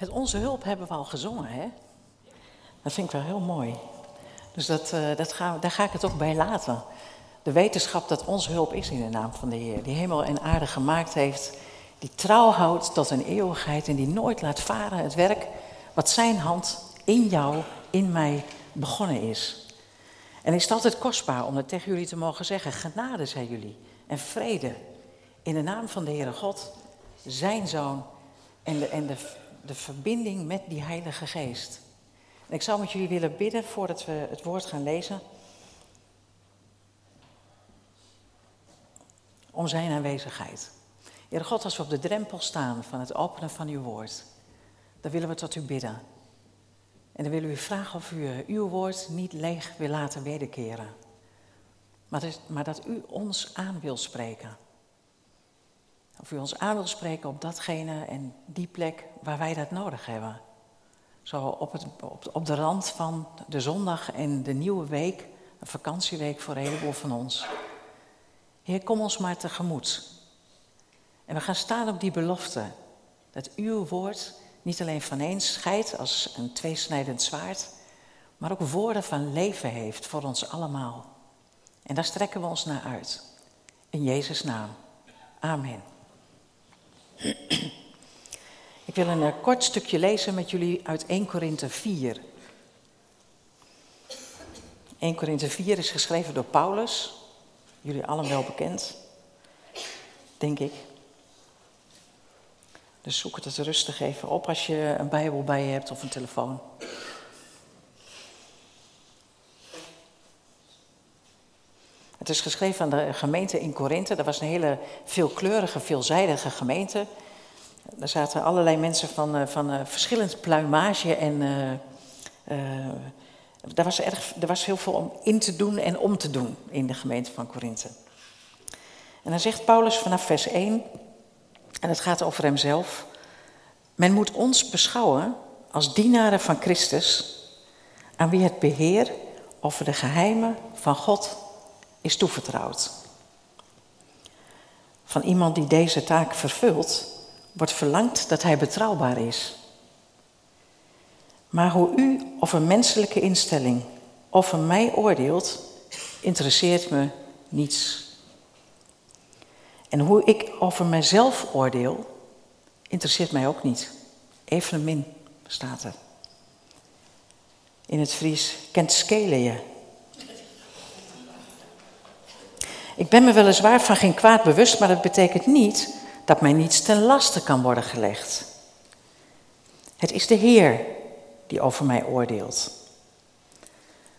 Het Onze Hulp hebben we al gezongen, hè? Dat vind ik wel heel mooi. Dus dat, uh, dat ga, daar ga ik het ook bij laten. De wetenschap dat onze hulp is in de naam van de Heer. Die hemel en aarde gemaakt heeft. Die trouw houdt tot een eeuwigheid en die nooit laat varen het werk wat zijn hand in jou, in mij begonnen is. En is het altijd kostbaar om dat tegen jullie te mogen zeggen. Genade zij jullie en vrede in de naam van de Heere God, zijn Zoon en de, en de, de verbinding met die Heilige Geest. En ik zou met jullie willen bidden voordat we het woord gaan lezen. Om zijn aanwezigheid. Heere God, als we op de drempel staan van het openen van uw woord, dan willen we tot u bidden. En dan willen we u vragen of u uw woord niet leeg wil laten wederkeren. Maar dat, maar dat u ons aan wil spreken. Of u ons aan wil spreken op datgene en die plek waar wij dat nodig hebben. Zo op, het, op, de rand van de zondag en de nieuwe week, een vakantieweek voor een heleboel van ons. Heer, kom ons maar tegemoet. En we gaan staan op die belofte. Dat uw woord niet alleen van eens scheidt als een tweesnijdend zwaard, maar ook woorden van leven heeft voor ons allemaal. En daar strekken we ons naar uit. In Jezus' naam. Amen. Ik wil een eh, kort stukje lezen met jullie uit 1 Korinthe 4. 1 Korinthe 4 is geschreven door Paulus. Jullie allen wel bekend, denk ik. Dus zoek het rustig even op als je een Bijbel bij je hebt of een telefoon. Het is geschreven aan de gemeente in Korinthe. Dat was een hele veelkleurige, veelzijdige gemeente. Er zaten allerlei mensen van, eh, van uh, verschillend pluimage en uh, daar was erg, er was heel veel om in te doen en om te doen in de gemeente van Korinthe. En dan zegt Paulus vanaf vers 1, en het gaat over hemzelf. Men moet ons beschouwen als dienaren van Christus, aan wie het beheer over de geheimen van God is toevertrouwd. Van iemand die deze taak vervult, wordt verlangd dat hij betrouwbaar is. Maar hoe u of een menselijke instelling over mij oordeelt, interesseert me niets. En hoe ik over mezelf oordeel, interesseert mij ook niet. Evenmin staat er. In het Fries kent skelen je. Ik ben me weliswaar van geen kwaad bewust, maar dat betekent niet dat mij niets ten laste kan worden gelegd. Het is de Heer die over mij oordeelt.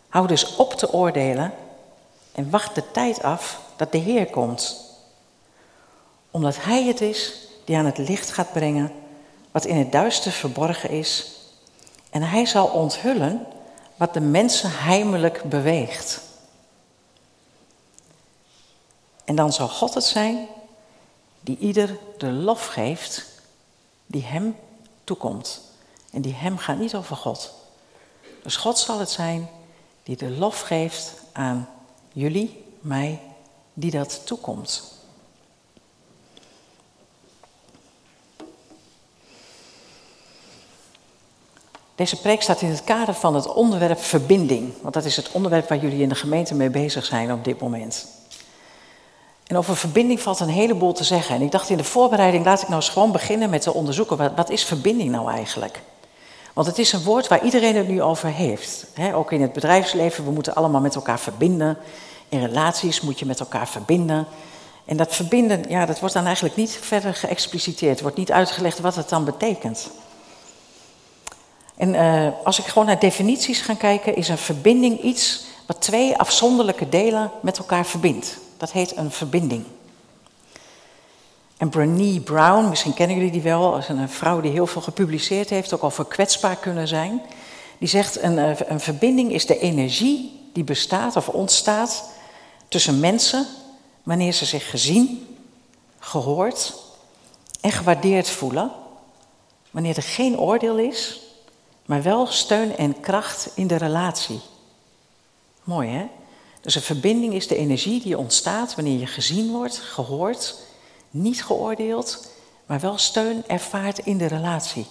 Hou dus op te oordelen en wacht de tijd af dat de Heer komt. Omdat Hij het is die aan het licht gaat brengen wat in het duister verborgen is. En Hij zal onthullen wat de mensen heimelijk beweegt. En dan zal God het zijn die ieder de lof geeft die hem toekomt. En die hem gaat niet over God. Dus God zal het zijn die de lof geeft aan jullie, mij, die dat toekomt. Deze preek staat in het kader van het onderwerp verbinding. Want dat is het onderwerp waar jullie in de gemeente mee bezig zijn op dit moment. En over verbinding valt een heleboel te zeggen. En ik dacht in de voorbereiding, laat ik nou eens gewoon beginnen met te onderzoeken, wat, wat is verbinding nou eigenlijk? Want het is een woord waar iedereen het nu over heeft. ook in het bedrijfsleven, we moeten allemaal met elkaar verbinden. In relaties moet je met elkaar verbinden. En dat verbinden, ja, dat wordt dan eigenlijk niet verder geëxpliciteerd. wordt niet uitgelegd wat het dan betekent. En uh, als ik gewoon naar definities ga kijken, is een verbinding iets wat twee afzonderlijke delen met elkaar verbindt. Dat heet een verbinding. En Brené Brown, misschien kennen jullie die wel, is een vrouw die heel veel gepubliceerd heeft, ook over kwetsbaar kunnen zijn. Die zegt, een, eh, een verbinding is de energie die bestaat of ontstaat tussen mensen wanneer ze zich gezien, gehoord en gewaardeerd voelen. Wanneer er geen oordeel is, maar wel steun en kracht in de relatie. Mooi hè? Dus een verbinding is de energie die ontstaat wanneer je gezien wordt, gehoord, niet geoordeeld, maar wel steun ervaart in de relatie.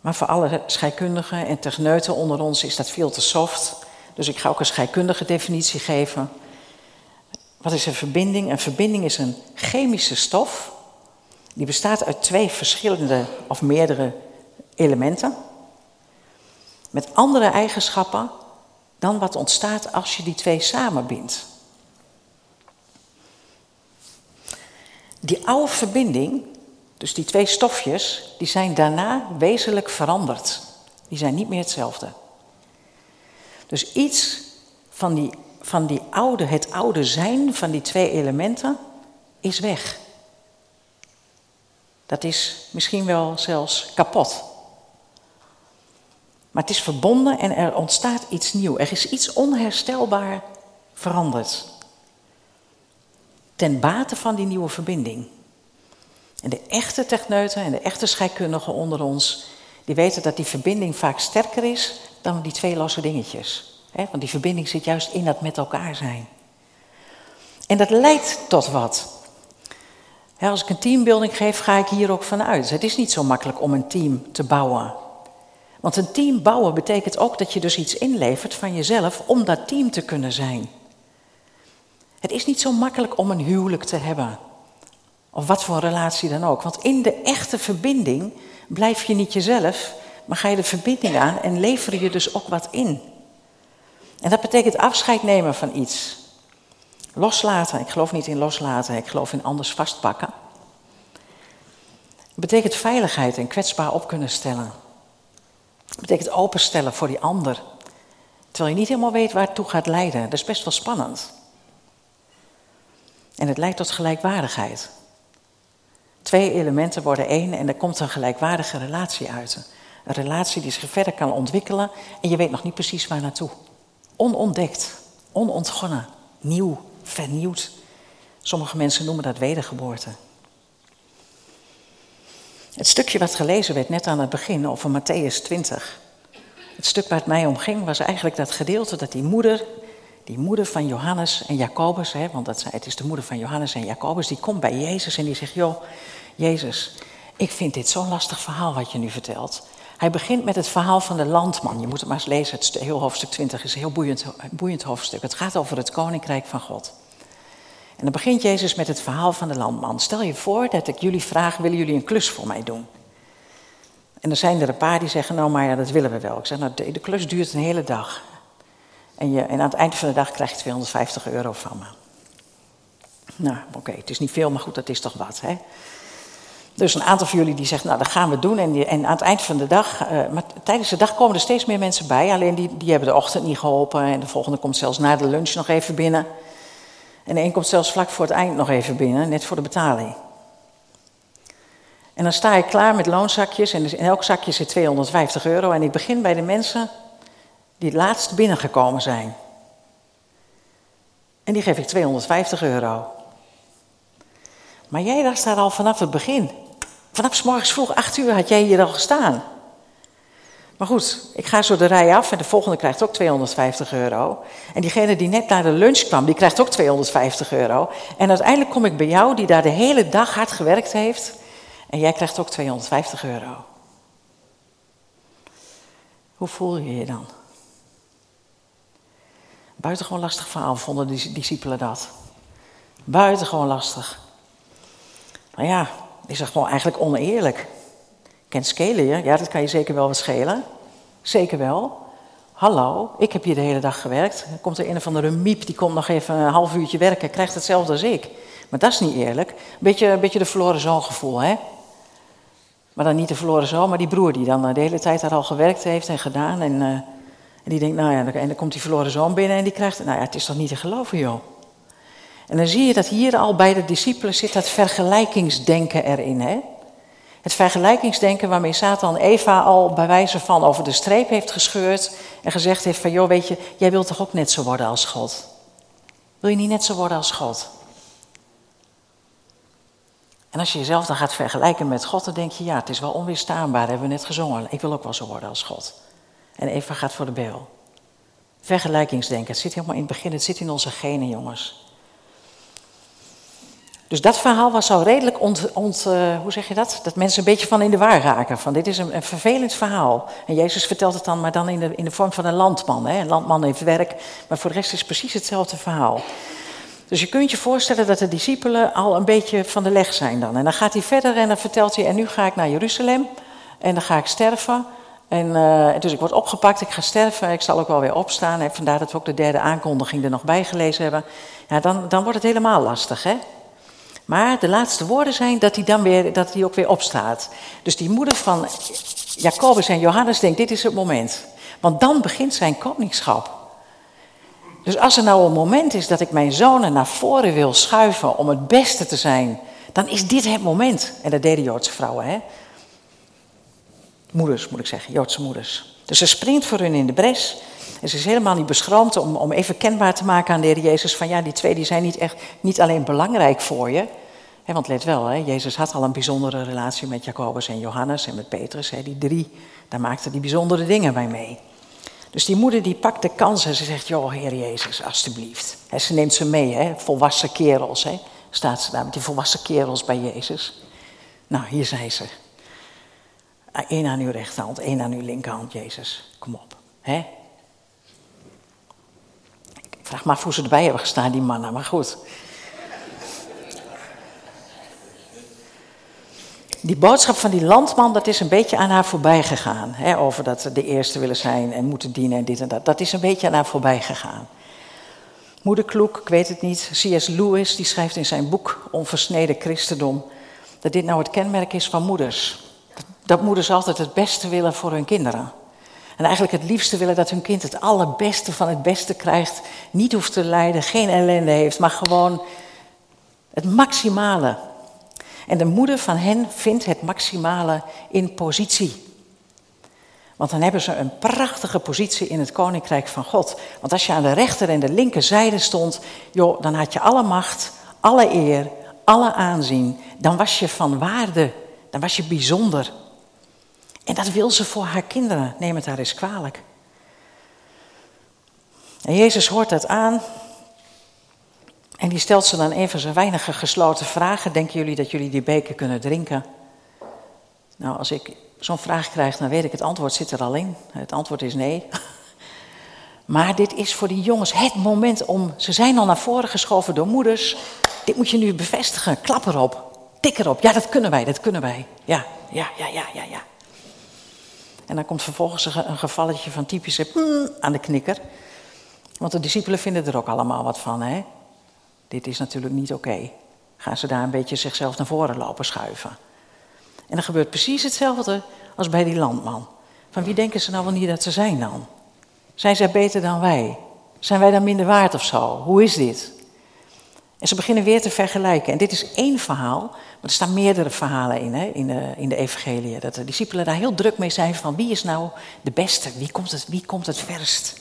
Maar voor alle scheikundigen en techneuten onder ons is dat veel te soft. Dus ik ga ook een scheikundige definitie geven. Wat is een verbinding? Een verbinding is een chemische stof. Die bestaat uit twee verschillende of meerdere elementen. Met andere eigenschappen dan wat ontstaat als je die twee samenbindt. Die oude verbinding, dus die twee stofjes, die zijn daarna wezenlijk veranderd. Die zijn niet meer hetzelfde. Dus iets van, die, van die oude, het oude zijn van die twee elementen is weg. Dat is misschien wel zelfs kapot. Maar het is verbonden en er ontstaat iets nieuws. Er is iets onherstelbaar veranderd. Ten bate van die nieuwe verbinding. En de echte techneuten en de echte scheikundigen onder ons, die weten dat die verbinding vaak sterker is dan die twee losse dingetjes. Want die verbinding zit juist in dat met elkaar zijn. En dat leidt tot wat. Als ik een teambuilding geef, ga ik hier ook vanuit. Het is niet zo makkelijk om een team te bouwen. Want een team bouwen betekent ook dat je dus iets inlevert van jezelf om dat team te kunnen zijn. Het is niet zo makkelijk om een huwelijk te hebben. Of wat voor relatie dan ook. Want in de echte verbinding blijf je niet jezelf, maar ga je de verbinding aan en lever je dus ook wat in. En dat betekent afscheid nemen van iets. Loslaten. Ik geloof niet in loslaten, ik geloof in anders vastpakken. Het betekent veiligheid en kwetsbaar op kunnen stellen. Het betekent openstellen voor die ander. Terwijl je niet helemaal weet waar het toe gaat leiden. Dat is best wel spannend. En het leidt tot gelijkwaardigheid. Twee elementen worden één en er komt een gelijkwaardige relatie uit. Een relatie die zich verder kan ontwikkelen en je weet nog niet precies waar naartoe. Onontdekt, onontgonnen, nieuw, vernieuwd. Sommige mensen noemen dat wedergeboorte. Het stukje wat gelezen werd net aan het begin over Matthäus 20. Het stuk waar het mij om ging was eigenlijk dat gedeelte dat die moeder, die moeder van Johannes en Jacobus, hè, want dat, het is de moeder van Johannes en Jacobus, die komt bij Jezus en die zegt, joh, Jezus, ik vind dit zo'n lastig verhaal wat je nu vertelt. Hij begint met het verhaal van de landman. Je moet het maar eens lezen, het heel hoofdstuk 20 is een heel boeiend, boeiend hoofdstuk. Het gaat over het koninkrijk van God. Dan begint Jezus met het verhaal van de landman. Stel je voor dat ik jullie vraag, willen jullie een klus voor mij doen? En dan zijn er een paar die zeggen, nou maar ja, dat willen we wel. Ik zeg, nou de, klus duurt een hele dag. En, je, en aan het eind van de dag krijg je 250 euro van me. Nou, oké, het is niet veel, maar goed, dat is toch wat, hè? Dus een aantal van jullie die zegt, nou dat gaan we doen. En, en aan het eind van de dag, uh, maar tijdens de dag komen er steeds meer mensen bij. Alleen die, die hebben de ochtend niet geholpen. En de volgende komt zelfs na de lunch nog even binnen. En de een komt zelfs vlak voor het eind nog even binnen, net voor de betaling. En dan sta ik klaar met loonzakjes en dus in elk zakje zit 250 euro. En ik begin bij de mensen die het laatst binnengekomen zijn. En die geef ik 250 euro. Maar jij daar al vanaf het begin. Vanaf s morgens vroeg, 8 uur, had jij hier al gestaan. Maar goed, ik ga zo de rij af en de volgende krijgt ook 250 euro. En diegene die net naar de lunch kwam, die krijgt ook 250 euro. En uiteindelijk kom ik bij jou, die daar de hele dag hard gewerkt heeft. En jij krijgt ook 250 euro. Hoe voel je je dan? Buitengewoon lastig verhaal vonden die discipelen dat. Buitengewoon lastig. Maar ja, is dat gewoon eigenlijk oneerlijk. Kent schelen je? Ja, dat kan je zeker wel wat schelen. Zeker wel. Hallo, ik heb hier de hele dag gewerkt. Dan komt er een of andere miep, die komt nog even een half uurtje werken, krijgt hetzelfde als ik. Maar dat is niet eerlijk. Beetje, een beetje de verloren zoon gevoel, hè? Maar dan niet de verloren zoon, maar die broer die dan de hele tijd daar al gewerkt heeft en gedaan. En, uh, en die denkt, nou ja, en dan komt die verloren zoon binnen en die krijgt, nou ja, het is toch niet te geloven, joh. En dan zie je dat hier al bij de discipelen zit dat vergelijkingsdenken erin, hè? Het vergelijkingsdenken waarmee Satan Eva al bij wijze van over de streep heeft gescheurd en gezegd heeft van, joh, weet je, jij wilt toch ook net zo worden als God? Wil je niet net zo worden als God? En als je jezelf dan gaat vergelijken met God, dan denk je, ja, het is wel onweerstaanbaar, hebben we net gezongen. Ik wil ook wel zo worden als God. En Eva gaat voor de beel. Vergelijkingsdenken, het zit helemaal in het begin, het zit in onze genen, jongens. Dus dat verhaal was al redelijk ont, uh, hoe zeg je dat? Dat mensen een beetje van in de war raken. Van dit is een, vervelend verhaal. En Jezus vertelt het dan, maar dan in de, in de vorm van een landman. Hè? Een landman heeft werk, maar voor de rest is het precies hetzelfde verhaal. Dus je kunt je voorstellen dat de discipelen al een beetje van de leg zijn dan. En dan gaat hij verder en dan vertelt hij, en nu ga ik naar Jeruzalem en dan ga ik sterven. En uh, dus ik word opgepakt, ik ga sterven, ik zal ook wel weer opstaan. En vandaar dat we ook de derde aankondiging er nog bij gelezen hebben. Ja, dan, dan wordt het helemaal lastig, hè? Maar de laatste woorden zijn dat hij dan weer, dat hij ook weer opstaat. Dus die moeder van Jacobus en Johannes denkt, dit is het moment. Want dan begint zijn koningschap. Dus als er nou een moment is dat ik mijn zonen naar voren wil schuiven om het beste te zijn, dan is dit het moment. En dat deden Joodse vrouwen, hè? Moeders, moet ik zeggen, Joodse moeders. Dus ze springt voor hun in de bres. En ze is helemaal niet beschroomd om, om even kenbaar te maken aan de Heer Jezus: van ja, die twee die zijn niet, echt, niet alleen belangrijk voor je. Want let wel, Jezus had al een bijzondere relatie met Jacobus en Johannes en met Petrus. Die drie, daar maakten die bijzondere dingen bij mee. Dus die moeder die pakt de kans en ze zegt: Joh, Heer Jezus, alstublieft. Ze neemt ze mee, volwassen kerels. Staat ze daar met die volwassen kerels bij Jezus. Nou, hier zijn ze. Eén aan uw rechterhand, één aan uw linkerhand, Jezus. Kom op. Hè? Vraag me af hoe ze erbij hebben gestaan, die mannen, maar goed. Die boodschap van die landman, dat is een beetje aan haar voorbij gegaan. Hè, over dat ze de eerste willen zijn en moeten dienen en dit en dat. Dat is een beetje aan haar voorbij gegaan. Moeder Kloek, ik weet het niet, C.S. Lewis, die schrijft in zijn boek Onversneden Christendom, dat dit nou het kenmerk is van moeders. Dat moeders altijd het beste willen voor hun kinderen. En eigenlijk het liefste willen dat hun kind het allerbeste van het beste krijgt. Niet hoeft te lijden, geen ellende heeft, maar gewoon het maximale. En de moeder van hen vindt het maximale in positie. Want dan hebben ze een prachtige positie in het koninkrijk van God. Want als je aan de rechter en de linkerzijde stond, joh, dan had je alle macht, alle eer, alle aanzien. Dan was je van waarde, dan was je bijzonder. En dat wil ze voor haar kinderen. Neem het haar eens kwalijk. En Jezus hoort dat aan. En die stelt ze dan een van zijn weinige gesloten vragen. Denken jullie dat jullie die beker kunnen drinken? Nou, als ik zo'n vraag krijg, dan weet ik het antwoord zit er al in. Het antwoord is nee. Maar dit is voor die jongens het moment om. Ze zijn al naar voren geschoven door moeders. Dit moet je nu bevestigen. Klap erop. Tik erop. Ja, dat kunnen wij, dat kunnen wij. Ja, ja, ja, ja, ja, ja. En dan komt vervolgens een gevalletje van typische mm, aan de knikker. Want de discipelen vinden er ook allemaal wat van. Hè? Dit is natuurlijk niet oké. Gaan ze daar een beetje zichzelf naar voren lopen schuiven. En dan gebeurt precies hetzelfde als bij die landman. Van wie denken ze nou wel dat ze zijn dan? Zijn zij beter dan wij? Zijn wij dan minder waard of zo? Hoe is dit? En ze beginnen weer te vergelijken. En dit is één verhaal, maar er staan meerdere verhalen in, hè, in, de, in de evangelie. Dat de discipelen daar heel druk mee zijn van wie is nou de beste? Wie komt het, wie komt het verst?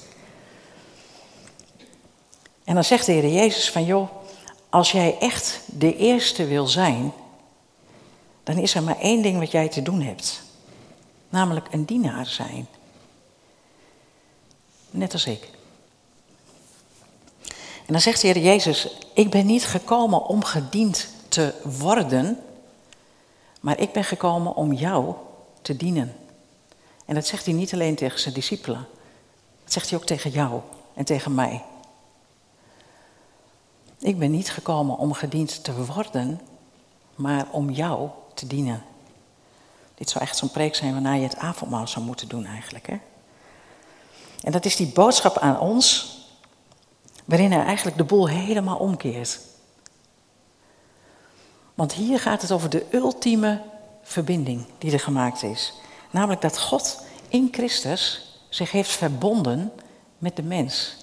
En dan zegt de Heer Jezus van joh, als jij echt de eerste wil zijn, dan is er maar één ding wat jij te doen hebt. Namelijk een dienaar zijn. Net als ik. Dan zegt de Heer Jezus, ik ben niet gekomen om gediend te worden, maar ik ben gekomen om jou te dienen. En dat zegt hij niet alleen tegen zijn discipelen, dat zegt hij ook tegen jou en tegen mij. Ik ben niet gekomen om gediend te worden, maar om jou te dienen. Dit zou echt zo'n preek zijn waarna je het avondmaal zou moeten doen eigenlijk. Hè? En dat is die boodschap aan ons waarin hij eigenlijk de boel helemaal omkeert. Want hier gaat het over de ultieme verbinding die er gemaakt is. Namelijk dat God in Christus zich heeft verbonden met de mens.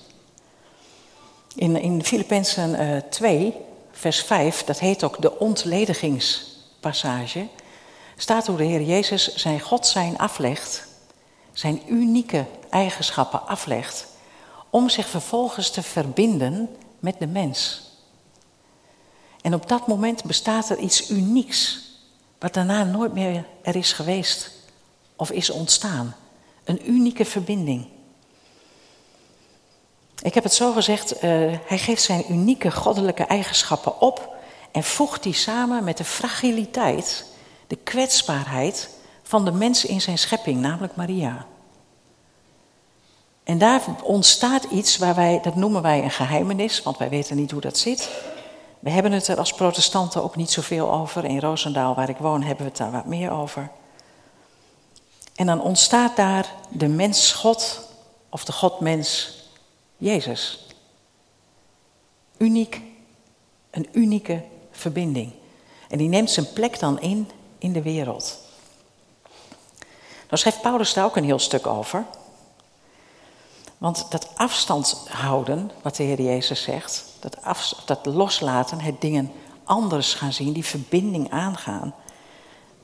In, in Filippenzen uh, 2, vers 5, dat heet ook de ontledigingspassage, staat hoe de Heer Jezus zijn God zijn aflegt, zijn unieke eigenschappen aflegt om zich vervolgens te verbinden met de mens. En op dat moment bestaat er iets unieks, wat daarna nooit meer er is geweest of is ontstaan. Een unieke verbinding. Ik heb het zo gezegd, uh, hij geeft zijn unieke goddelijke eigenschappen op en voegt die samen met de fragiliteit, de kwetsbaarheid van de mens in zijn schepping, namelijk Maria. En daar ontstaat iets waar wij, dat noemen wij een geheimenis, want wij weten niet hoe dat zit. We hebben het er als protestanten ook niet zoveel over. In Roosendaal, waar ik woon, hebben we het daar wat meer over. En dan ontstaat daar de mens-God of de God-mens Jezus. Uniek, een unieke verbinding. En die neemt zijn plek dan in in de wereld. Dan schrijft Paulus daar ook een heel stuk over. Want dat afstand houden, wat de Heer Jezus zegt, dat, dat loslaten, het dingen anders gaan zien, die verbinding aangaan,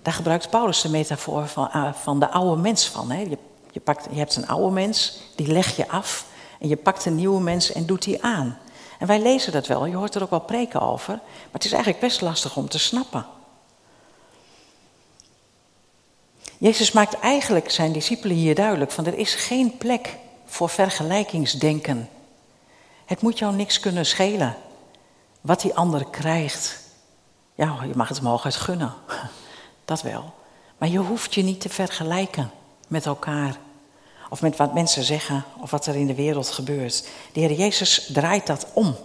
daar gebruikt Paulus de metafoor van, eh, van de oude mens van. Hè? Je, je, pakt, je hebt een oude mens, die leg je af, en je pakt een nieuwe mens en doet die aan. En wij lezen dat wel, je hoort er ook wel preken over, maar het is eigenlijk best lastig om te snappen. Jezus maakt eigenlijk zijn discipelen hier duidelijk van er is geen plek voor vergelijkingsdenken. Het moet jou niks kunnen schelen wat die ander krijgt. Ja, je mag het hem hooguit gunnen, dat wel. Maar je hoeft je niet te vergelijken met elkaar. Of met wat mensen zeggen of wat er in de wereld gebeurt. De Heer Jezus draait dat om.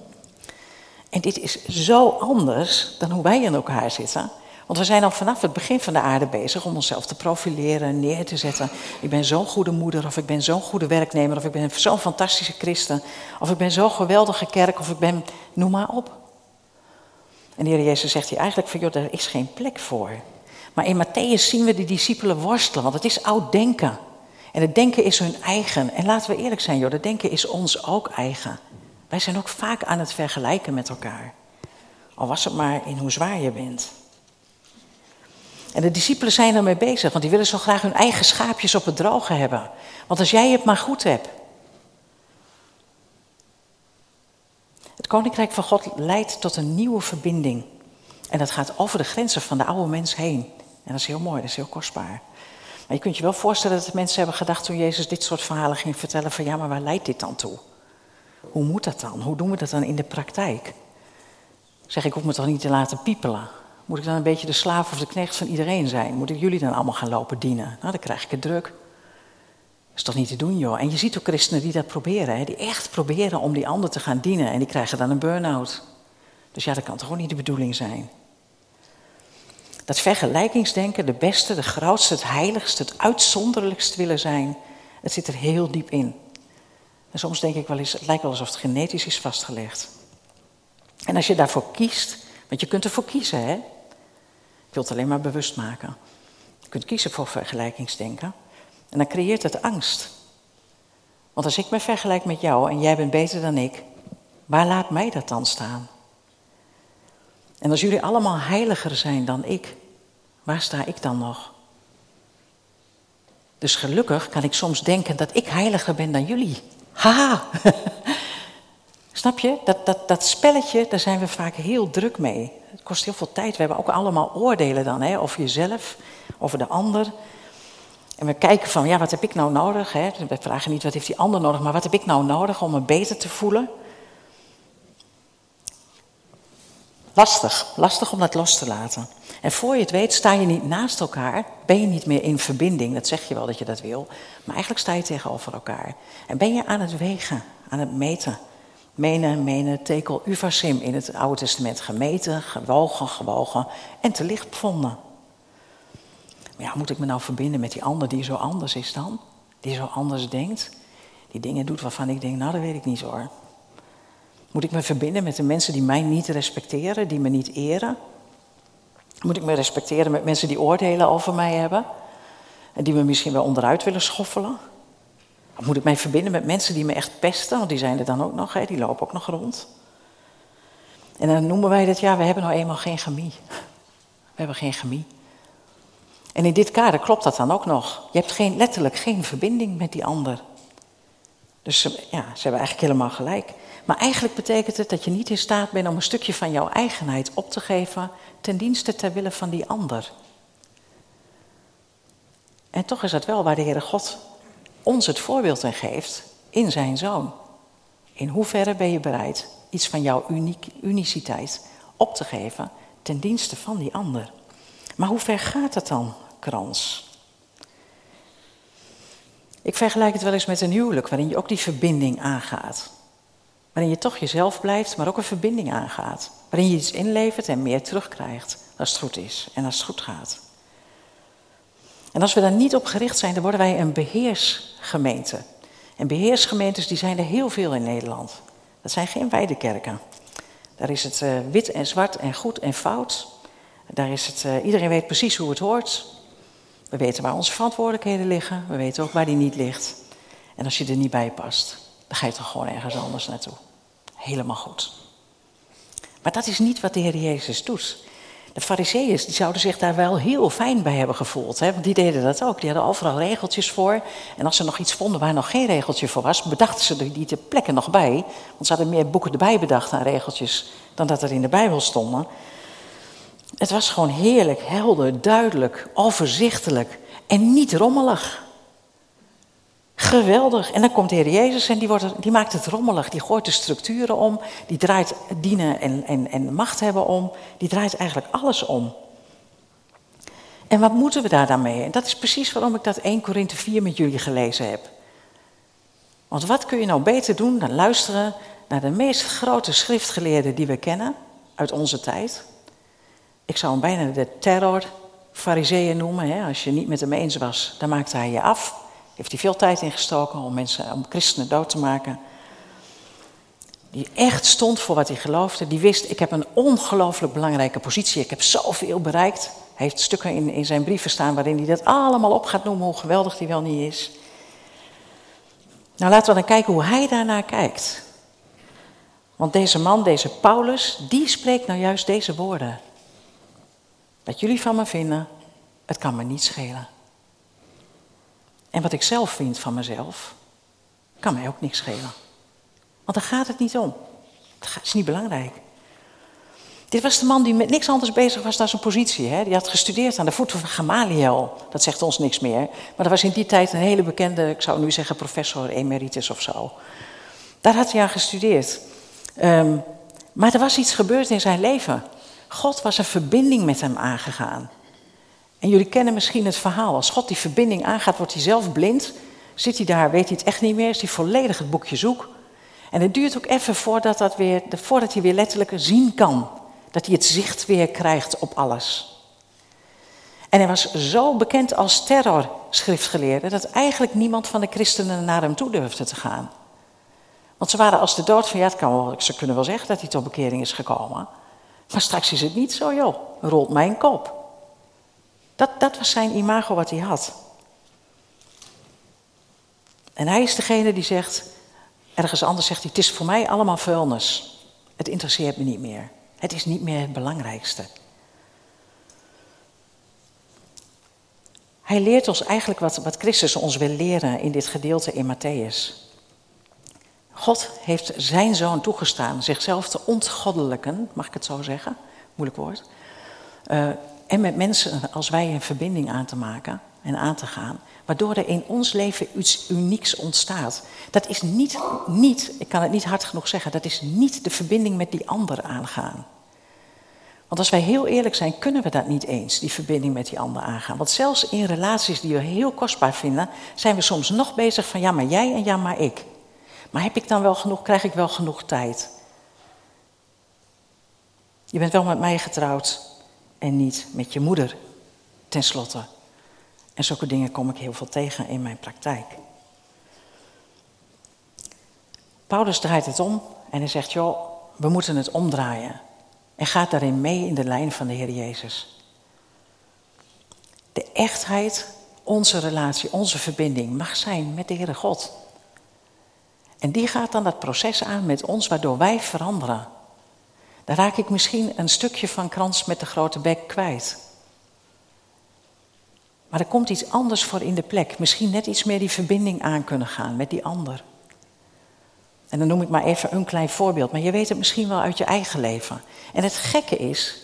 En dit is zo anders dan hoe wij in elkaar zitten. Want we zijn al vanaf het begin van de aarde bezig om onszelf te profileren, neer te zetten. Ik ben zo'n goede moeder, of ik ben zo'n goede werknemer, of ik ben zo'n fantastische christen, of ik ben zo'n geweldige kerk, of ik ben, noem maar op. En de Heer Jezus zegt hier eigenlijk van, joh, daar is geen plek voor. Maar in Matthäus zien we de discipelen worstelen, want het is oud denken. En het denken is hun eigen. En laten we eerlijk zijn, joh, het denken is ons ook eigen. Wij zijn ook vaak aan het vergelijken met elkaar. Al was het maar in hoe zwaar je bent. En de discipelen zijn ermee bezig, want die willen zo graag hun eigen schaapjes op het droge hebben. Want als jij het maar goed hebt. Het koninkrijk van God leidt tot een nieuwe verbinding. En dat gaat over de grenzen van de oude mens heen. En dat is heel mooi, dat is heel kostbaar. Maar je kunt je wel voorstellen dat mensen hebben gedacht toen Jezus dit soort verhalen ging vertellen: van ja, maar waar leidt dit dan toe? Hoe moet dat dan? Hoe doen we dat dan in de praktijk? Zeg ik, hoef me toch niet te laten piepelen? Moet ik dan een beetje de slaaf of de knecht van iedereen zijn? Moet ik jullie dan allemaal gaan lopen dienen? Nou, dan krijg ik het druk. Dat is toch niet te doen, joh. En je ziet ook christenen die dat proberen, hè? die echt proberen om die ander te gaan dienen. En die krijgen dan een burn-out. Dus ja, dat kan toch ook niet de bedoeling zijn. Dat vergelijkingsdenken, de beste, de grootste, het heiligste, het uitzonderlijkst willen zijn, het zit er heel diep in. En soms denk ik wel eens, het lijkt wel alsof het genetisch is vastgelegd. En als je daarvoor kiest, want je kunt ervoor kiezen, hè? Ik wil het alleen maar bewust maken. Je kunt kiezen voor vergelijkingsdenken. En dan creëert het angst. Want als ik me vergelijk met jou en jij bent beter dan ik, waar laat mij dat dan staan? En als jullie allemaal heiliger zijn dan ik, waar sta ik dan nog? Dus gelukkig kan ik soms denken dat ik heiliger ben dan jullie. Haha! Snap je? Dat, dat, dat spelletje, daar zijn we vaak heel druk mee. Het kost heel veel tijd. We hebben ook allemaal oordelen dan, hè, over jezelf, over de ander. En we kijken van, ja, wat heb ik nou nodig? Hè? We vragen niet wat heeft die ander nodig, maar wat heb ik nou nodig om me beter te voelen? Lastig, lastig om dat los te laten. En voor je het weet, sta je niet naast elkaar, ben je niet meer in verbinding. Dat zeg je wel dat je dat wil, maar eigenlijk sta je tegenover elkaar. En ben je aan het wegen, aan het meten. Menen, menen, tekel, uvasim in het Oude Testament. Gemeten, gewogen, gewogen en te licht bevonden. Maar ja, moet ik me nou verbinden met die ander die zo anders is dan? Die zo anders denkt? Die dingen doet waarvan ik denk, nou dat weet ik niet hoor. Moet ik me verbinden met de mensen die mij niet respecteren, die me niet eren? Moet ik me respecteren met mensen die oordelen over mij hebben? En die me misschien wel onderuit willen schoffelen? Moet ik mij verbinden met mensen die me echt pesten? Want die zijn er dan ook nog, hè? die lopen ook nog rond. En dan noemen wij dat, ja, we hebben nou eenmaal geen chemie. We hebben geen chemie. En in dit kader klopt dat dan ook nog. Je hebt geen, letterlijk geen verbinding met die ander. Dus ja, ze hebben eigenlijk helemaal gelijk. Maar eigenlijk betekent het dat je niet in staat bent om een stukje van jouw eigenheid op te geven ten dienste ter wille van die ander. En toch is dat wel waar de Heere God ons het voorbeeld en geeft in zijn zoon. In hoeverre ben je bereid iets van jouw uniek, uniciteit op te geven ten dienste van die ander. Maar hoe ver gaat het dan, krans? Ik vergelijk het wel eens met een huwelijk waarin je ook die verbinding aangaat. Waarin je toch jezelf blijft, maar ook een verbinding aangaat. Waarin je iets inlevert en meer terugkrijgt als het goed is en als het goed gaat. En als we daar niet op gericht zijn, dan worden wij een beheersgemeente. En beheersgemeentes die zijn er heel veel in Nederland. Dat zijn geen weidekerken. Daar is het uh, wit en zwart en goed en fout. Daar is het, uh, iedereen weet precies hoe het hoort. We weten waar onze verantwoordelijkheden liggen. We weten ook waar die niet ligt. En als je er niet bij past, dan ga je toch gewoon ergens anders naartoe. Helemaal goed. Maar dat is niet wat de Heer Jezus doet. De fariseeën die zouden zich daar wel heel fijn bij hebben gevoeld. Hè? Want die deden dat ook. Die hadden overal regeltjes voor. En als ze nog iets vonden waar nog geen regeltje voor was, bedachten ze die ter plekke nog bij. Want ze hadden meer boeken erbij bedacht aan regeltjes dan dat er in de Bijbel stonden. Het was gewoon heerlijk, helder, duidelijk, overzichtelijk en niet rommelig. Geweldig. En dan komt de Heer Jezus en die, wordt, die maakt het rommelig. Die gooit de structuren om. Die draait dienen en, en, en macht hebben om. Die draait eigenlijk alles om. En wat moeten we daar dan mee? En dat is precies waarom ik dat 1 Korinthe 4 met jullie gelezen heb. Want wat kun je nou beter doen dan luisteren naar de meest grote schriftgeleerden die we kennen uit onze tijd? Ik zou hem bijna de terror fariseeën noemen. Hè? Als je niet met hem eens was, dan maakte hij je af. Heeft hij veel tijd ingestoken om mensen, om christenen dood te maken. Die echt stond voor wat hij geloofde. Die wist, ik heb een ongelooflijk belangrijke positie. Ik heb zoveel bereikt. Hij heeft stukken in, in zijn brieven staan waarin hij dat allemaal op gaat noemen, hoe geweldig hij wel niet is. Nou, laten we dan kijken hoe hij daarnaar kijkt. Want deze man, deze Paulus, die spreekt nou juist deze woorden. Wat jullie van me vinden, het kan me niet schelen. En wat ik zelf vind van mezelf, kan mij ook niks schelen. Want daar gaat het niet om. Het is niet belangrijk. Dit was de man die met niks anders bezig was dan zijn positie. Hè? Die had gestudeerd aan de voeten van Gamaliel. Dat zegt ons niks meer. Maar dat was in die tijd een hele bekende, ik zou nu zeggen professor emeritus of zo. Daar had hij aan gestudeerd. Um, maar er was iets gebeurd in zijn leven. God was een verbinding met hem aangegaan. En jullie kennen misschien het verhaal. Als God die verbinding aangaat, wordt hij zelf blind. Zit hij daar, weet hij het echt niet meer, is hij volledig het boekje zoek. En het duurt ook even voordat, dat weer, voordat hij weer letterlijk zien kan. Dat hij het zicht weer krijgt op alles. En hij was zo bekend als terrorschriftgeleerde dat eigenlijk niemand van de christenen naar hem toe durfde te gaan. Want ze waren als de dood van, ja, ze kunnen wel zeggen dat hij tot bekering is gekomen. Maar straks is het niet zo, joh, rolt mijn kop. Dat, dat was zijn imago wat hij had. En hij is degene die zegt, ergens anders zegt hij, het is voor mij allemaal vuilnis. Het interesseert me niet meer. Het is niet meer het belangrijkste. Hij leert ons eigenlijk wat, wat Christus ons wil leren in dit gedeelte in Matthäus. God heeft zijn zoon toegestaan zichzelf te ontgoddelijken, mag ik het zo zeggen? Moeilijk woord. Uh, en met mensen als wij een verbinding aan te maken en aan te gaan, waardoor er in ons leven iets unieks ontstaat. Dat is niet, niet, ik kan het niet hard genoeg zeggen, dat is niet de verbinding met die ander aangaan. Want als wij heel eerlijk zijn, kunnen we dat niet eens, die verbinding met die ander aangaan. Want zelfs in relaties die we heel kostbaar vinden, zijn we soms nog bezig van ja maar jij en ja maar ik. Maar heb ik dan wel genoeg, krijg ik wel genoeg tijd? Je bent wel met mij getrouwd, en niet met je moeder, tenslotte. En zulke dingen kom ik heel veel tegen in mijn praktijk. Paulus draait het om en hij zegt, joh, we moeten het omdraaien. En gaat daarin mee in de lijn van de Heer Jezus. De echtheid, onze relatie, onze verbinding mag zijn met de Heere God. En die gaat dan dat proces aan met ons waardoor wij veranderen. Dan raak ik misschien een stukje van krans met de grote bek kwijt. Maar er komt iets anders voor in de plek. Misschien net iets meer die verbinding aan kunnen gaan met die ander. En dan noem ik maar even een klein voorbeeld, maar je weet het misschien wel uit je eigen leven. En het gekke is,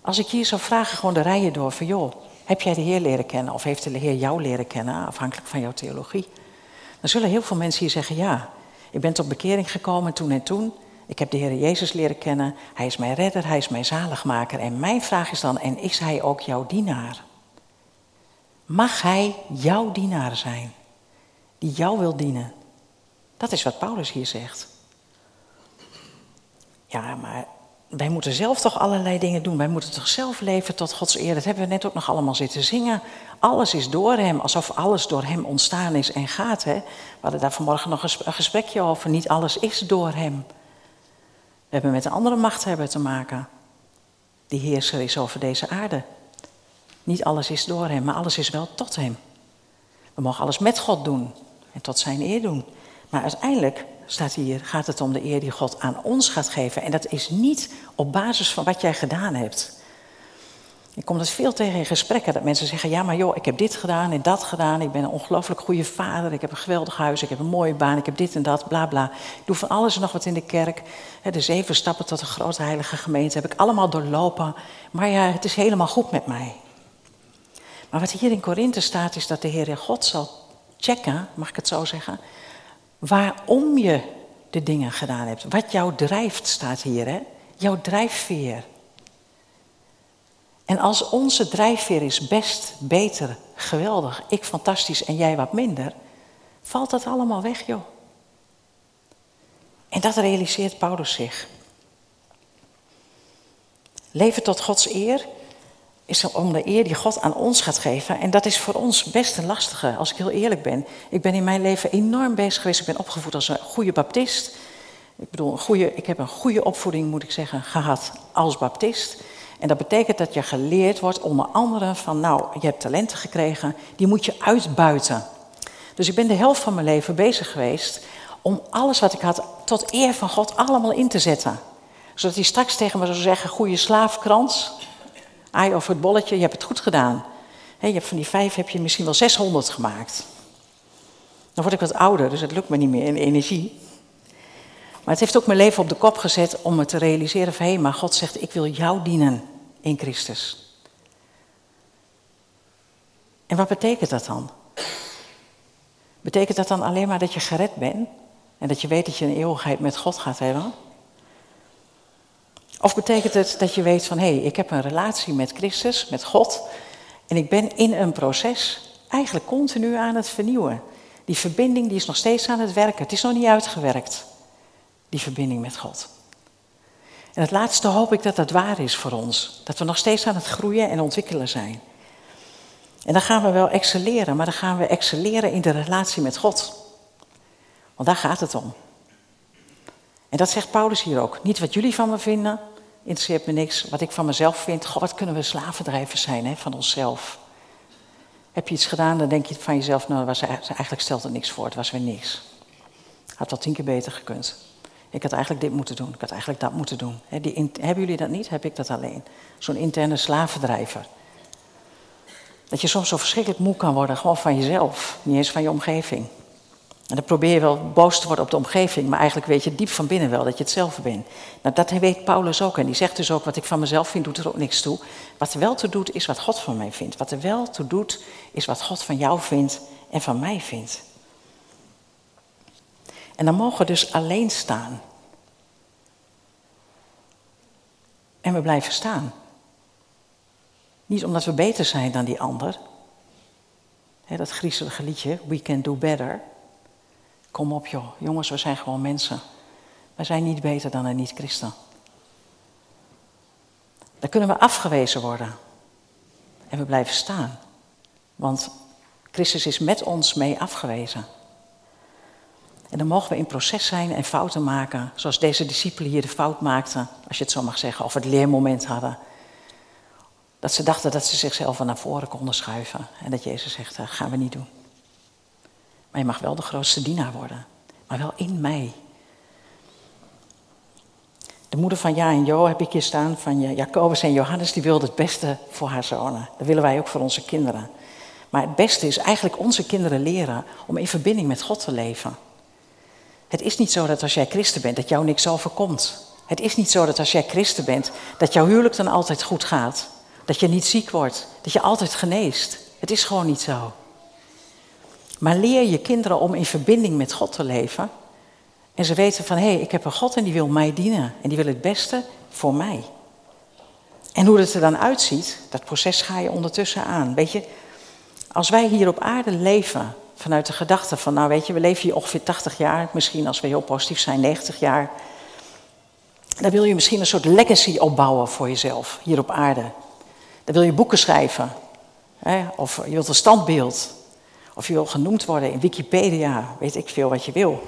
als ik hier zou vragen gewoon de rijen door van joh, heb jij de Heer leren kennen of heeft de Heer jou leren kennen, afhankelijk van jouw theologie? Dan zullen heel veel mensen hier zeggen ja, ik ben tot bekering gekomen toen en toen. Ik heb de Heer Jezus leren kennen. Hij is mijn redder, hij is mijn zaligmaker. En mijn vraag is dan, en is hij ook jouw dienaar? Mag hij jouw dienaar zijn? Die jou wil dienen? Dat is wat Paulus hier zegt. Ja, maar wij moeten zelf toch allerlei dingen doen. Wij moeten toch zelf leven tot Gods eer. Dat hebben we net ook nog allemaal zitten zingen. Alles is door Hem, alsof alles door Hem ontstaan is en gaat. Hè? We hadden daar vanmorgen nog een gesprekje over. Niet alles is door Hem. We hebben met een andere machthebber te maken. Die heerser is over deze aarde. Niet alles is door Hem, maar alles is wel tot Hem. We mogen alles met God doen en tot Zijn eer doen. Maar uiteindelijk staat hier, gaat het om de eer die God aan ons gaat geven. En dat is niet op basis van wat jij gedaan hebt. Ik kom dat veel tegen in gesprekken, dat mensen zeggen, ja maar joh, ik heb dit gedaan en dat gedaan. Ik ben een ongelooflijk goede vader, ik heb een geweldig huis, ik heb een mooie baan, ik heb dit en dat, bla bla. Ik doe van alles en nog wat in de kerk. De zeven stappen tot een grote heilige gemeente heb ik allemaal doorlopen. Maar ja, het is helemaal goed met mij. Maar wat hier in Korinthe staat, is dat de Heer God zal checken, mag ik het zo zeggen, waarom je de dingen gedaan hebt. Wat jou drijft, staat hier, hè? Jouw drijfveer. En als onze drijfveer is best, beter, geweldig, ik fantastisch en jij wat minder, valt dat allemaal weg, joh. En dat realiseert Paulus zich. Leven tot Gods eer is om de eer die God aan ons gaat geven. En dat is voor ons best een lastige, als ik heel eerlijk ben. Ik ben in mijn leven enorm bezig geweest. Ik ben opgevoed als een goede baptist. Ik bedoel, een goede, ik heb een goede opvoeding, moet ik zeggen, gehad als baptist. En dat betekent dat je geleerd wordt, onder andere van, nou, je hebt talenten gekregen, die moet je uitbuiten. Dus ik ben de helft van mijn leven bezig geweest om alles wat ik had tot eer van God allemaal in te zetten. Zodat hij straks tegen me zou zeggen, goede slaafkrans, Aai over het bolletje, je hebt het goed gedaan. je hebt van die vijf heb je misschien wel 600 gemaakt. Dan word ik wat ouder, dus het lukt me niet meer in energie. Maar het heeft ook mijn leven op de kop gezet om me te realiseren van hé, maar God zegt, ik wil jou dienen in Christus. En wat betekent dat dan? Betekent dat dan alleen maar dat je gered bent en dat je weet dat je een eeuwigheid met God gaat hebben? Of betekent het dat je weet van hé, hey, ik heb een relatie met Christus, met God, en ik ben in een proces eigenlijk continu aan het vernieuwen. Die verbinding die is nog steeds aan het werken. Het is nog niet uitgewerkt, die verbinding met God. En het laatste hoop ik dat dat waar is voor ons. Dat we nog steeds aan het groeien en ontwikkelen zijn. En dan gaan we wel excelleren, maar dan gaan we excelleren in de relatie met God. Want daar gaat het om. En dat zegt Paulus hier ook. Niet wat jullie van me vinden, interesseert me niks. Wat ik van mezelf vind, goh, wat kunnen we slavendrijvers zijn hè, van onszelf. Heb je iets gedaan, dan denk je van jezelf, nou, was, eigenlijk stelt het niks voor, het was weer niks. Had wel tien keer beter gekund. Ik had eigenlijk dit moeten doen, ik had eigenlijk dat moeten doen. die, hebben jullie dat niet? Heb ik dat alleen? Zo'n interne slavendrijver. Dat je soms zo verschrikkelijk moe kan worden, gewoon van jezelf, niet eens van je omgeving. En dan probeer je wel boos te worden op de omgeving, maar eigenlijk weet je diep van binnen wel dat je het zelf bent. Nou, dat weet Paulus ook. En die zegt dus ook, wat ik van mezelf vind, doet er ook niks toe. Wat er wel toe doet, is wat God van mij vindt. Wat er wel toe doet, is wat God van jou vindt en van mij vindt. En dan mogen we dus alleen staan. En we blijven staan. Niet omdat we beter zijn dan die ander. dat griezelige liedje, We Can Do Better. Kom op joh, jongens, we zijn gewoon mensen. We zijn niet beter dan een niet-christen. Dan kunnen we afgewezen worden. En we blijven staan. Want Christus is met ons mee afgewezen. En dan mogen we in proces zijn en fouten maken, zoals deze discipelen hier de fout maakten, als je het zo mag zeggen, of het leermoment hadden. Dat ze dachten dat ze zichzelf naar voren konden schuiven. En dat Jezus zegt, dat gaan we niet doen. Maar je mag wel de grootste dienaar worden. Maar wel in mij. De moeder van Ja en Jo heb ik hier staan, van Jacobus en Johannes, die wilde het beste voor haar zonen. Dat willen wij ook voor onze kinderen. Maar het beste is eigenlijk onze kinderen leren om in verbinding met God te leven. Het is niet zo dat als jij christen bent, dat jou niks overkomt. Het is niet zo dat als jij christen bent, dat jouw huwelijk dan altijd goed gaat. Dat je niet ziek wordt, dat je altijd geneest. Het is gewoon niet zo. Maar leer je kinderen om in verbinding met God te leven. En ze weten van, hé, hey, ik heb een God en die wil mij dienen. En die wil het beste voor mij. En hoe het er dan uitziet, dat proces ga je ondertussen aan. Weet je, als wij hier op aarde leven vanuit de gedachte van, nou weet je, we leven hier ongeveer 80 jaar, misschien als we heel positief zijn 90 jaar. Dan wil je misschien een soort legacy opbouwen voor jezelf hier op aarde. Dan wil je boeken schrijven. Hè? Of je wilt een standbeeld. Of je wil genoemd worden in Wikipedia, weet ik veel wat je wil.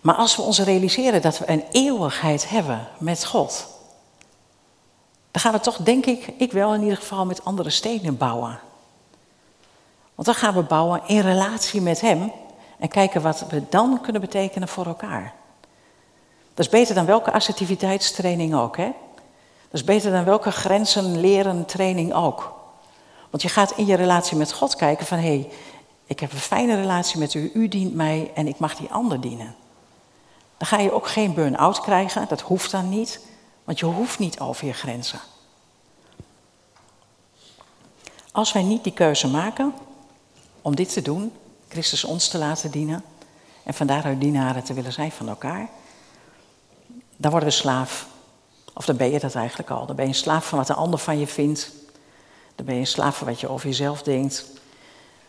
Maar als we ons realiseren dat we een eeuwigheid hebben met God, dan gaan we toch, denk ik, ik wel in ieder geval met andere stenen bouwen. Want dan gaan we bouwen in relatie met Hem en kijken wat we dan kunnen betekenen voor elkaar. Dat is beter dan welke assertiviteitstraining ook, hè? Dat is beter dan welke grenzen leren training ook. Want je gaat in je relatie met God kijken van, hé, hey, ik heb een fijne relatie met u, u dient mij en ik mag die ander dienen. Dan ga je ook geen burn-out krijgen, dat hoeft dan niet, want je hoeft niet over je grenzen. Als wij niet die keuze maken om dit te doen, Christus ons te laten dienen en van daaruit dienaren te willen zijn van elkaar, dan worden we slaaf. Of dan ben je dat eigenlijk al. Dan ben je een slaaf van wat een ander van je vindt. Dan ben je een slaaf van wat je over jezelf denkt.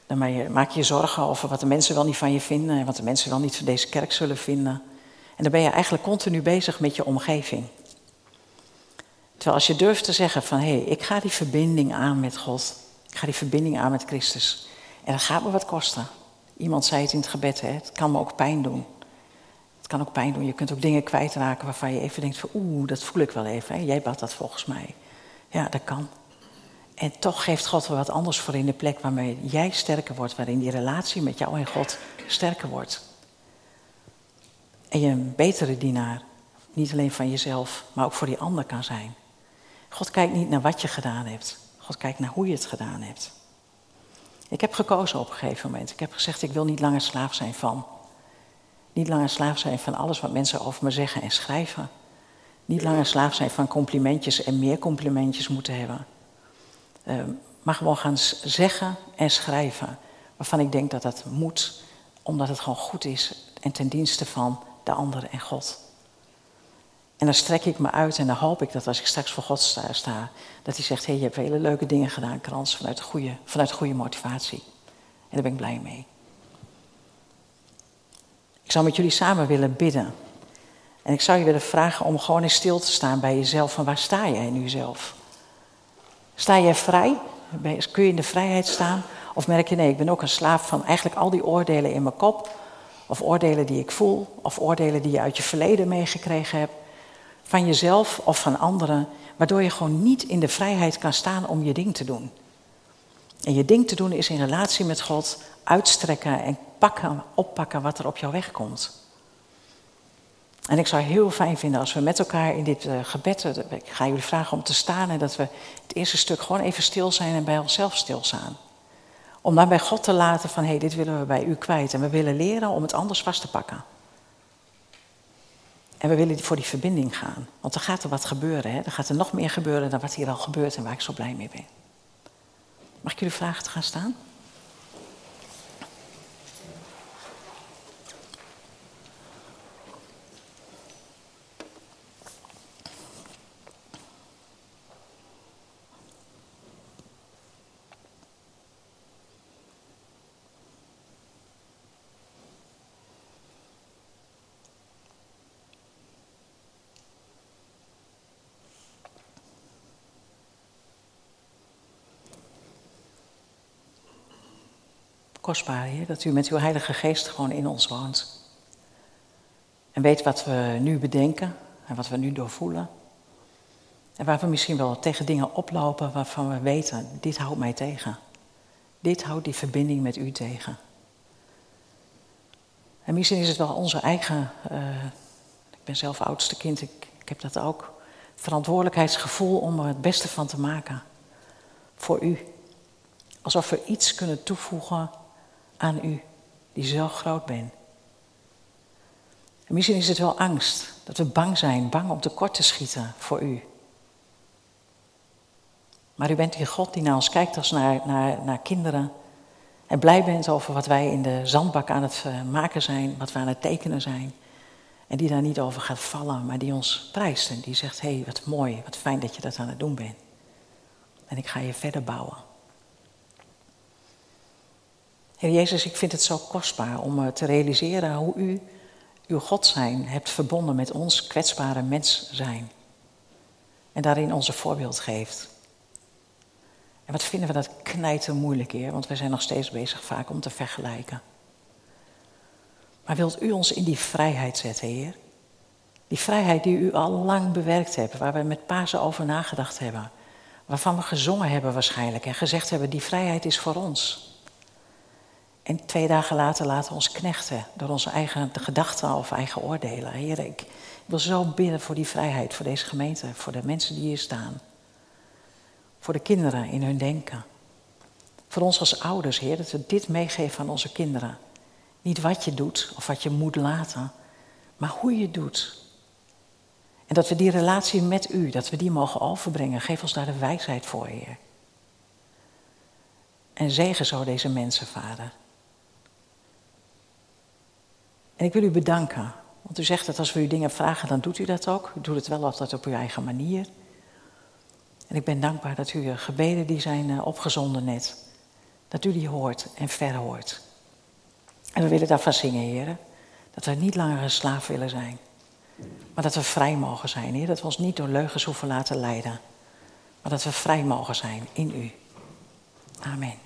Dan maak je je zorgen over wat de mensen wel niet van je vinden en wat de mensen wel niet van deze kerk zullen vinden. En dan ben je eigenlijk continu bezig met je omgeving. Terwijl als je durft te zeggen van hé, hey, ik ga die verbinding aan met God. Ik ga die verbinding aan met Christus. En dat gaat me wat kosten. Iemand zei het in het gebed, hè, het kan me ook pijn doen. Het kan ook pijn doen. Je kunt ook dingen kwijtraken waarvan je even denkt van oeh, dat voel ik wel even. Hè. Jij bad dat volgens mij. Ja, dat kan. En toch geeft God er wat anders voor in de plek waarmee jij sterker wordt, waarin die relatie met jou en God sterker wordt. En je een betere dienaar, niet alleen van jezelf, maar ook voor die ander kan zijn. God kijkt niet naar wat je gedaan hebt. God kijkt naar hoe je het gedaan hebt. Ik heb gekozen op een gegeven moment. Ik heb gezegd, ik wil niet langer slaaf zijn van. Niet langer slaaf zijn van alles wat mensen over me zeggen en schrijven. Niet langer slaaf zijn van complimentjes en meer complimentjes moeten hebben. Uh, maar gewoon gaan zeggen en schrijven waarvan ik denk dat dat moet, omdat het gewoon goed is en ten dienste van de ander en God. En dan strek ik me uit en dan hoop ik dat als ik straks voor God sta, dat hij zegt, hé, hey, je hebt hele leuke dingen gedaan, Krans, vanuit goede, vanuit goede motivatie. En daar ben ik blij mee. Ik zou met jullie samen willen bidden. En ik zou je willen vragen om gewoon in stil te staan bij jezelf. Van waar sta jij nu zelf? Sta jij vrij? Kun je in de vrijheid staan? Of merk je, nee, ik ben ook een slaaf van eigenlijk al die oordelen in mijn kop. Of oordelen die ik voel. Of oordelen die je uit je verleden meegekregen hebt. Van jezelf of van anderen. Waardoor je gewoon niet in de vrijheid kan staan om je ding te doen. En je ding te doen is in relatie met God uitstrekken en pakken, oppakken wat er op jou weg komt. En ik zou heel fijn vinden als we met elkaar in dit uh, gebed, eh, ik ga jullie vragen om te staan en dat we het eerste stuk gewoon even stil zijn en bij onszelf stilstaan. Om dan bij God te laten van hé, hey, dit willen we bij u kwijt en we willen leren om het anders vast te pakken. En we willen voor die verbinding gaan, want er gaat er wat gebeuren. Hè? Er gaat er nog meer gebeuren dan wat hier al gebeurt en waar ik zo blij mee ben. Mag ik jullie vragen te gaan staan? Kostbaar, dat u met uw Heilige Geest gewoon in ons woont. En weet wat we nu bedenken en wat we nu doorvoelen. En waar we misschien wel tegen dingen oplopen waarvan we weten, dit houdt mij tegen. Dit houdt die verbinding met u tegen. En misschien is het wel onze eigen, uh, ik ben zelf oudste kind, ik, ik heb dat ook, verantwoordelijkheidsgevoel om er het beste van te maken. Voor u. Alsof we iets kunnen toevoegen aan u, die zo groot bent. En misschien is het wel angst, dat we bang zijn, bang om tekort te schieten voor u. Maar u bent die God die naar ons kijkt als naar, naar, naar kinderen. En blij bent over wat wij in de zandbak aan het eh, maken zijn, wat we aan het tekenen zijn. En die daar niet over gaat vallen, maar die ons prijst en die zegt, hé, hey, wat mooi, wat fijn dat je dat aan het doen bent. En ik ga je verder bouwen. Heer Jezus, ik vind het zo kostbaar om eh, te realiseren hoe u uw God zijn hebt verbonden met ons kwetsbare mens zijn. En daarin onze voorbeeld geeft. En wat vinden we dat knijten moeilijk, Heer, want we zijn nog steeds bezig vaak om te vergelijken. Maar wilt u ons in die vrijheid zetten, Heer? Die vrijheid die u al lang bewerkt hebt, waar we met Pasen over nagedacht hebben. Waarvan we gezongen hebben waarschijnlijk en gezegd hebben, die vrijheid is voor ons. En twee dagen later laten we ons knechten door onze eigen gedachten of eigen oordelen. Heer, ik wil zo bidden voor die vrijheid, voor deze gemeente, voor de mensen die hier staan. Voor de kinderen in hun denken. Voor ons als ouders, Heer, dat we dit meegeven aan onze kinderen. Niet wat je doet of wat je moet laten, maar hoe je doet. En dat we die relatie met U, dat we die mogen overbrengen. Geef ons daar de wijsheid voor, Heer. En zegen zo deze mensen, Vader. En ik wil u bedanken, want u zegt dat als we u dingen vragen, dan doet u dat ook. U doet het wel altijd op uw eigen manier. En ik ben dankbaar dat u gebeden die zijn eh, opgezonden net, dat u die hoort en verhoort. En we willen daarvan zingen, heren. Dat we niet langer een slaaf willen zijn. Maar dat we vrij mogen zijn, Heer. Dat we ons niet door leugens hoeven laten leiden. Maar dat we vrij mogen zijn in U. Amen.